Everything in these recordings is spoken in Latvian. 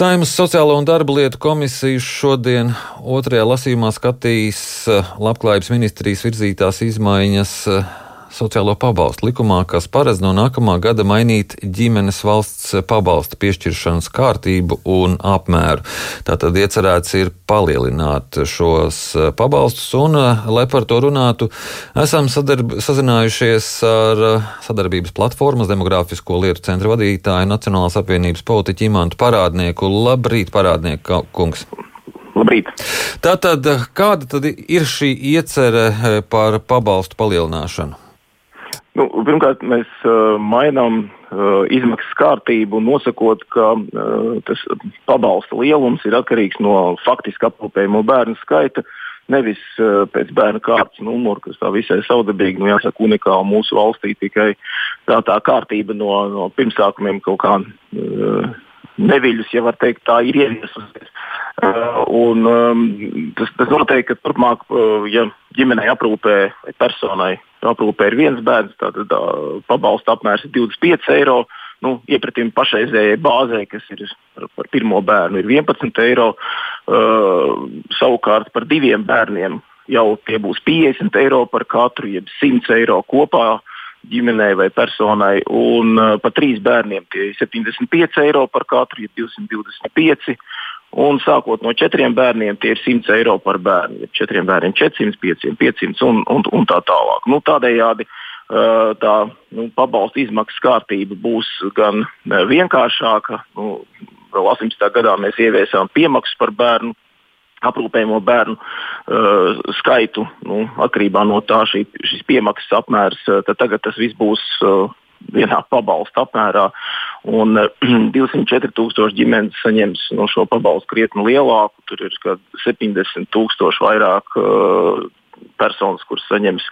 Saimas Sociālo un darba lietu komisija šodien otrajā lasījumā skatīs eh, labklājības ministrijas virzītās izmaiņas eh, sociālo pabalstu likumā, kas paredz no nākamā gada mainīt ģimenes valsts pabalsta piešķiršanas kārtību un apmēru. Tātad iecerēts ir palielināt šos pabalstus, un, lai par to runātu, esam sadarb, sazinājušies ar sadarbības platformas demogrāfisko lietu centra vadītāju Nacionālās apvienības politiķu Imantu Parādnieku. Labrīt, Parādnieku kungs! Labrīt. Tātad, kāda tad ir šī iecerē par pabalstu palielināšanu? Nu, pirmkārt, mēs uh, mainām uh, izmaksas kārtību, nosakot, ka uh, tas pabalsta lielums ir atkarīgs no faktiski aprūpējamo bērnu skaita. Nevis uh, pēc bērna kārtas numura, kas tā visai saudabīgi, nu, jāsaka, unikāla mūsu valstī, tikai tā, tā kārtība no, no pirmsākumiem kaut kā uh, neviļus, ja var teikt, tā ir ieviesusies. Uh, un, um, tas, tas noteikti, ka turpmāk, uh, ja ģimenei aprūpē vai personai aprūpē ir viens bērns, tad uh, pabalsta apmērs ir 25 eiro. Nu, iepratim pašreizējai bāzē, kas ir par, pirmo bērnu, ir 11 eiro. Uh, savukārt par diviem bērniem jau tie būs 50 eiro par katru, jeb 100 eiro kopā ģimenei vai personai. Un uh, par trīs bērniem tie ir 75 eiro par katru, jeb 225 eiro. Un sākot no četriem bērniem, tie ir 100 eiro par bērnu. Četriem bērniem 400, 500, 500 un, un, un tā tālāk. Nu, tādējādi tā nu, pabalstu izmaksu kārtība būs gan vienkāršāka. Nu, vēl 18. gadā mēs ieviesām piemaksas par bērnu aprūpējamo bērnu uh, skaitu. Nu, atkarībā no tā šī, šis piemaksas apmērs, tad tagad tas viss būs uh, vienā pabalsta apmērā. Un 204 tūkstoši ģimenes saņems no šo pabalstu krietni lielāku. Tur ir 70 tūkstoši vairāk uh, personas, kuras saņems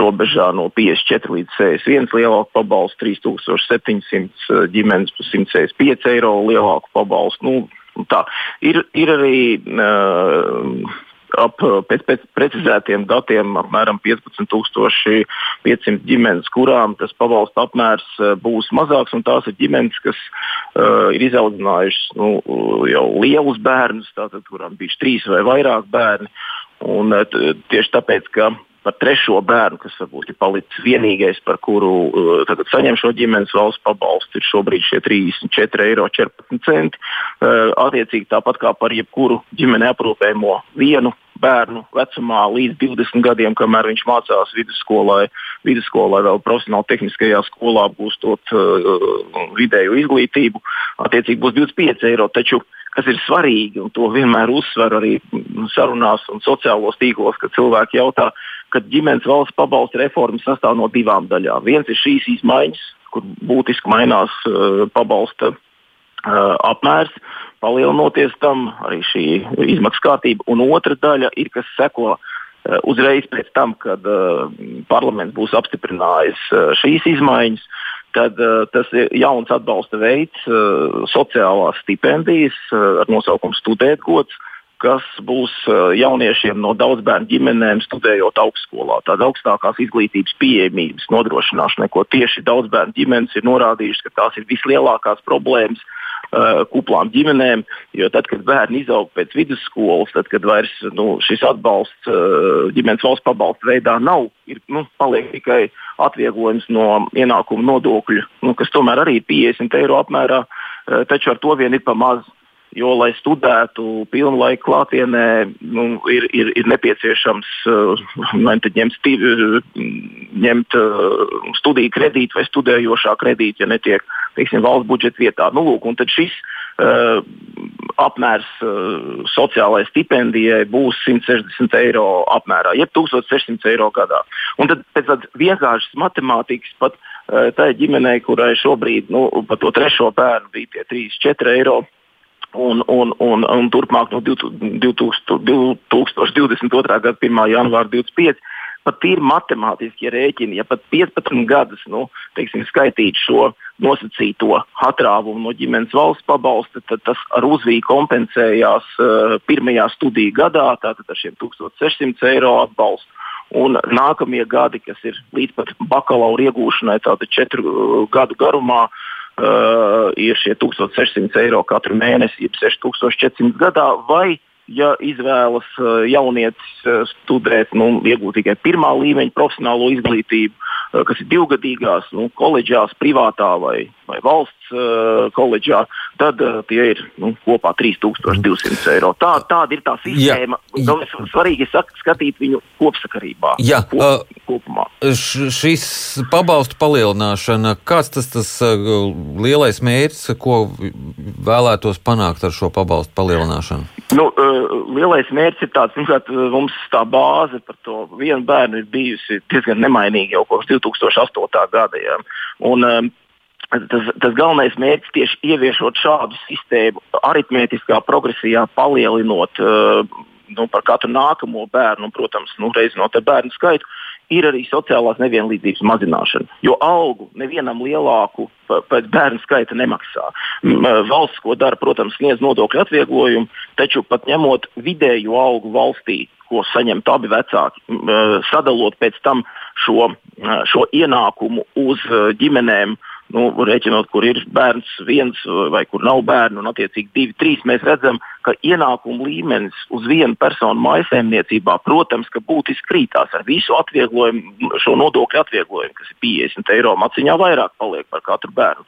robežā no 54 līdz 61 lielāku pabalstu, 3700 ģimenes par 165 eiro lielāku pabalstu. Nu, tā. ir, ir arī uh, ap, pēc, pēc precizētiem datiem apmēram 15,500 ģimenes, kurām tas pabalsta apmērs būs mazāks. Tās ir ģimenes, kas uh, ir izaudzinājušas nu, jau lielus bērnus, tātad, kurām bija trīs vai vairāk bērni. Un, e, tieši tāpēc, ka par trešo bērnu, kas varbūt ir palicis vienīgais, par kuru uh, saņem šo ģimenes valsts pabalstu, ir šobrīd šie 34,14 eiro. Uh, attiecīgi tāpat kā par jebkuru ģimeni aprūpējumu vienu bērnu vecumā līdz 20 gadiem, kamēr viņš mācās vidusskolā, vidusskolā vēl profesionāli tehniskajā skolā, apgūstot uh, vidēju izglītību, attiecīgi būs 25 eiro. Taču, kas ir svarīgi, un to vienmēr uzsver arī sarunās un sociālos tīklos, kad cilvēki jautā, ka ģimenes valsts pabalsta reforma sastāv no divām daļām. Viens ir šīs izmaiņas, kur būtiski mainās uh, pabalsta uh, apmērs, palielinoties tam arī šī izmaksu kārtība, un otra daļa ir, kas seko uh, uzreiz pēc tam, kad uh, parlaments būs apstiprinājis uh, šīs izmaiņas. Tad uh, tas ir jauns atbalsta veids, uh, sociālās stipendijas uh, ar nosaukumu Studēt gods, kas būs eh, jauniešiem no daudz bērnu ģimenēm studējot augstskolā. Tāda augstākās izglītības pieejamības nodrošināšana, ko tieši daudz bērnu ģimenes ir norādījušas, ka tās ir vislielākās problēmas uh, kuplām ģimenēm. Jo tad, kad bērni izaug pēc vidusskolas, tad, kad vairs nu, šis atbalsts uh, ģimenes valsts pabalsta veidā nav, ir, nu, paliek tikai atvieglojums no ienākuma nodokļu, nu, kas tomēr arī ir 50 eiro apmērā, uh, taču ar to vien ir pa maz. Jo, lai studētu pilnlaika klātienē, nu, ir, ir, ir nepieciešams uh, ņemt, ņemt uh, studiju kredītu vai studējošā kredītu, ja netiek teiksim, valsts budžeta vietā. Nu, lūk, šis uh, apmērs uh, sociālajai stipendijai būs 160 eiro apmērā, jeb 1600 eiro gadā. Un tad pēc tādas vienkāršas matemātikas pat uh, tai ģimenei, kurai šobrīd nu, par to trešo bērnu bija tie 3-4 eiro Un, un, un, un turpmāk no 2000, 2022. gada 1. janvāra 25. Pat ir matemātiski rēķini, ja pat 15 gadus nu, teiksim, skaitīt šo nosacīto atrāvumu no ģimenes valsts pabalsta, tad tas ar uzvīju kompensējās uh, pirmajā studiju gadā, tātad ar šiem 1600 eiro atbalstu. Un nākamie gadi, kas ir līdz pat bakalaura iegūšanai, tātad četru uh, gadu garumā, uh, uh, ir šie 1600 eiro katru mēnesi, jeb 6400 gadā, vai ja izvēlas uh, jaunietis uh, studēt, nu, iegūt tikai pirmā līmeņa profesionālo izglītību, uh, kas ir divgadīgās, nu, koledžās, privātā vai, vai valsts uh, koledžā, tad uh, tie ir nu, kopā 3200 eiro. Tā, tāda ir tā sistēma. Jā, jā. Svarīgi ir skatīt viņu kopsakarībā. Jā, kop, uh, kopumā. Šis pabalstu palielināšana, kāds tas, tas lielais mērķis, ko vēlētos panākt ar šo pabalstu palielināšanu? Nu, uh, lielais mērķis ir tāds, ka mums tā bāze par to vienu bērnu ir bijusi diezgan nemainīga jau kopš 2008. gada. Ja. Un, um, tas, tas galvenais mērķis tieši ieviešot šādu sistēmu, aritmētiskā progresijā palielinot uh, nu, par katru nākamo bērnu, un, protams, nu, reizinot ar bērnu skaitu, ir arī sociālās nevienlīdzības mazināšana. Jo algu nevienam lielāku pēc bērnu skaita nemaksā. Valsts, ko dara, protams, sniedz nodokļu atvieglojumu, taču pat ņemot vidēju algu valstī, ko saņemt abi vecāki, sadalot pēc tam šo, šo ienākumu uz ģimenēm, nu, rēķinot, kur ir bērns viens vai kur nav bērnu, un attiecīgi divi, trīs, mēs redzam, ka ienākumu līmenis uz vienu personu maisaimniecībā, protams, ka būtiski krītās ar visu atvieglojumu, šo nodokļu atvieglojumu, kas ir 50 eiro maciņā vairāk paliek par katru bērnu.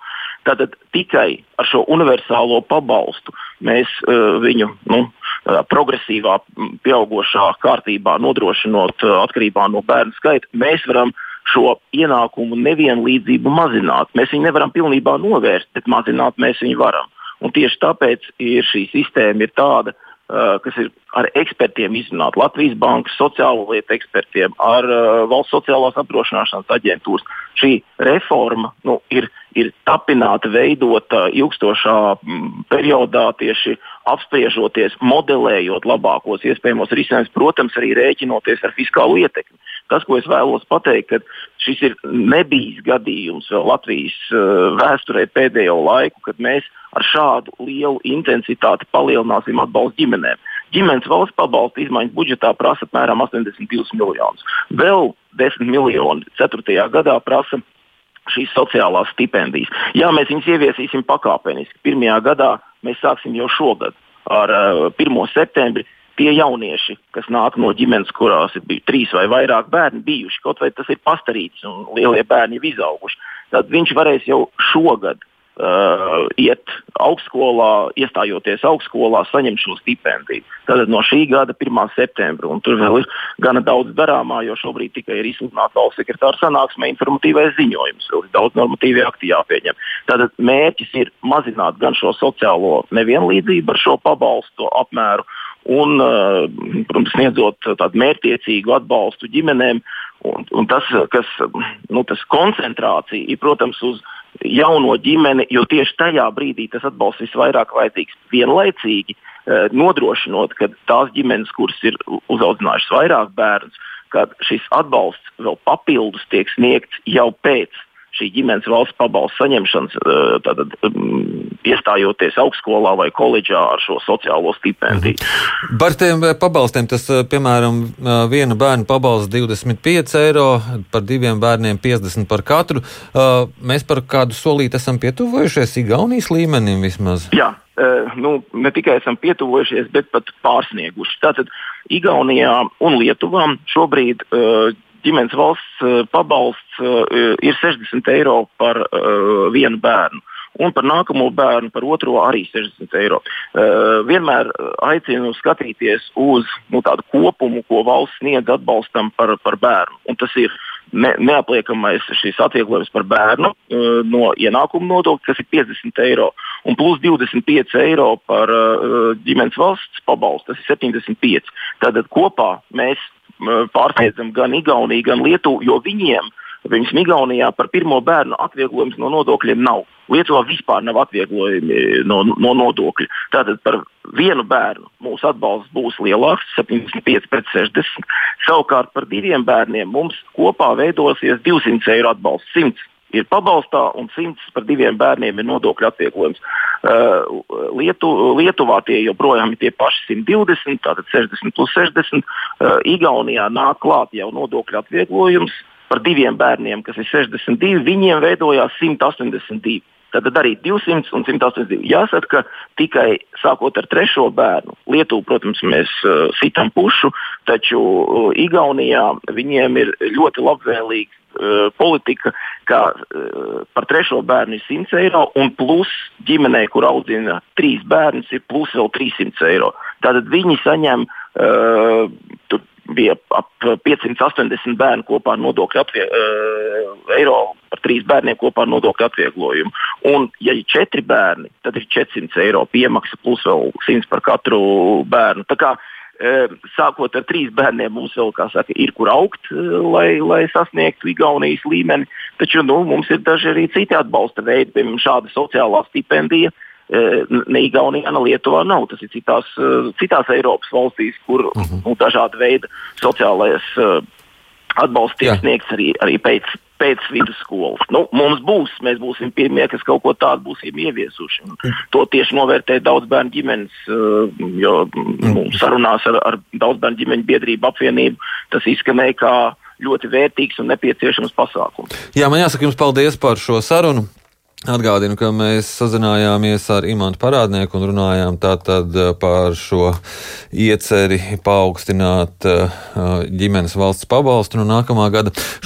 Tātad tikai ar šo universālo pabalstu mēs uh, viņu nu, progresīvā, pieaugušā kārtībā nodrošinot uh, atkarībā no bērnu skaita, mēs varam uh, šo ienākumu nevienlīdzību mazināt. Mēs viņu nevaram pilnībā novērst, bet mazināt mēs viņu varam. Un tieši tāpēc ir šī sistēma ir tāda, uh, kas ir ar ekspertiem izrunāta Latvijas Bankas sociālo lietu ekspertiem, ar uh, valsts sociālās apdrošināšanas aģentūras. Šī reforma nu, ir, ir tapināta, veidota ilgstošā mm, periodā, tieši apspriežoties, modelējot labākos iespējamos risinājumus, protams, arī rēķinoties ar fiskālu ietekmi. Tas, ko es vēlos pateikt, ka šis ir nebijis gadījums Latvijas uh, vēsturē pēdējo laiku, kad mēs ar šādu lielu intensitāti palielināsim atbalstu ģimenēm. Ģimenes valsts pabalsta izmaiņas budžetā prasa apmēram 82 miljonus. Vēl 10 miljoni 4. gadā prasa šīs sociālās stipendijas. Jā, mēs viņus ieviesīsim pakāpeniski. Pirmajā gadā mēs sāksim jau šogad ar uh, 1. septembri tie jaunieši, kas nāk no ģimenes, kurās ir trīs vai vairāk bērni bijuši, kaut vai tas ir pastarīts un lielie bērni jau izauguši, tad viņš varēs jau šogad uh, iet augstskolā, iestājoties augstskolā, saņemt šo stipendiju. Tātad no šī gada 1. septembra, un tur vēl ir gana daudz darāmā, jo šobrīd tikai ir izsludināta valsts sekretāra sanāksme, informatīvais ziņojums, vēl ir daudz normatīvi akti jāpieņem. Tātad mērķis ir mazināt gan šo sociālo nevienlīdzību ar šo pabalstu apmēru, un, eh, protams, sniedzot tādu mērķiecīgu atbalstu ģimenēm. Un, un tas, kas, nu, tas koncentrācija ir, protams, uz jauno ģimeni, jo tieši tajā brīdī tas atbalsts visvairāk vajadzīgs vienlaicīgi, eh, nodrošinot, ka tās ģimenes, kuras ir uzaugušas vairāk bērnus, ka šis atbalsts vēl papildus tiek sniegts jau pēc šī ģimenes valsts pabalsta saņemšanas, tātad, um, iestājoties augstskolā vai koledžā ar šo sociālo stipendiju. Mhm. Par tiem eh, pabalstiem tas, piemēram, viena bērna pabalsts 25 eiro, par diviem bērniem 50 par katru. Mēs par kādu solīti esam pietuvojušies Igaunijas līmenim vismaz. Jā, nu, ne tikai esam pietuvojušies, bet pat pārsnieguši. Tātad Igaunijā un Lietuvā šobrīd uh, ģimenes valsts eh, pabalsts eh, ir 60 eiro par eh, vienu bērnu. Un par nākamo bērnu, par otro arī 60 eiro. Uh, vienmēr aicinu skatīties uz nu, tādu kopumu, ko valsts sniedz atbalstam par, par bērnu. Un tas ir ne, neapliekamais šis atvieglojums par bērnu uh, no ienākuma nodokļa, kas ir 50 eiro, un plus 25 eiro par uh, ģimenes valsts pabalstu, tas ir 75. Tātad kopā mēs pārsniedzam gan Igauniju, gan Lietuvu, jo viņiem, viņas Igaunijā par pirmo bērnu atvieglojums no nodokļiem nav. Lietuvā vispār nav atvieglojumi no, no nodokļu. Tātad par vienu bērnu mūsu atbalsts būs lielāks, 75 pret 60. Savukārt par diviem bērniem mums kopā veidosies 200 eiro atbalsts. 100 ir pabalstā un 100 par diviem bērniem ir nodokļu atvieglojums. Uh, Lietu, Lietuvā tie joprojām ir tie paši 120, tātad 60 plus 60. Uh, Igaunijā nāk klāt jau nodokļu atvieglojums par diviem bērniem, kas ir 62. Viņiem veidojās 182. Tad arī 200 un 182. Jāsaka, ka tikai sākot ar trešo bērnu, Lietuvu, protams, mēs uh, sitam pušu, taču uh, Igaunijā viņiem ir ļoti labvēlīga uh, politika, ka uh, par trešo bērnu ir 100 eiro, un plus ģimenei, kur audzina trīs bērnus, ir plus vēl 300 eiro. Tātad viņi saņem uh, bija ap 580 bērnu kopā ar nodokļu atvie, uh, eiro par trīs bērniem kopā ar nodokļu atvieglojumu. Un, ja ir četri bērni, tad ir 400 eiro piemaksa plus vēl 100 par katru bērnu. Tā kā, uh, sākot ar trīs bērniem, mums vēl saka, ir kur augt, uh, lai, lai sasniegtu Igaunijas līmeni. Taču nu, mums ir daži arī citi atbalsta veidi, piemēram, šāda sociālā stipendija. Uh, ne Igaunijā, ne Lietuvā nav. Tas ir citās, citās Eiropas valstīs, kur uh mhm. -huh. nu, dažāda veida sociālais atbalsts tiek sniegts arī, arī pēc, pēc vidusskolas. Nu, mums būs, mēs būsim pirmie, kas kaut ko tādu būsim ieviesuši. Un to tieši novērtē daudz bērnu ģimenes, jo nu, sarunās ar, ar daudz bērnu ģimeņu biedrību apvienību tas izskanēja kā ļoti vērtīgs un nepieciešams pasākums. Jā, man jāsaka jums paldies par šo sarunu. Atgādinu, ka mēs sazinājāmies ar Imantu parādnieku un runājām tātad eh, par šo ieceri paaugstināt eh, ģimenes valsts pabalstu no nākamā gada.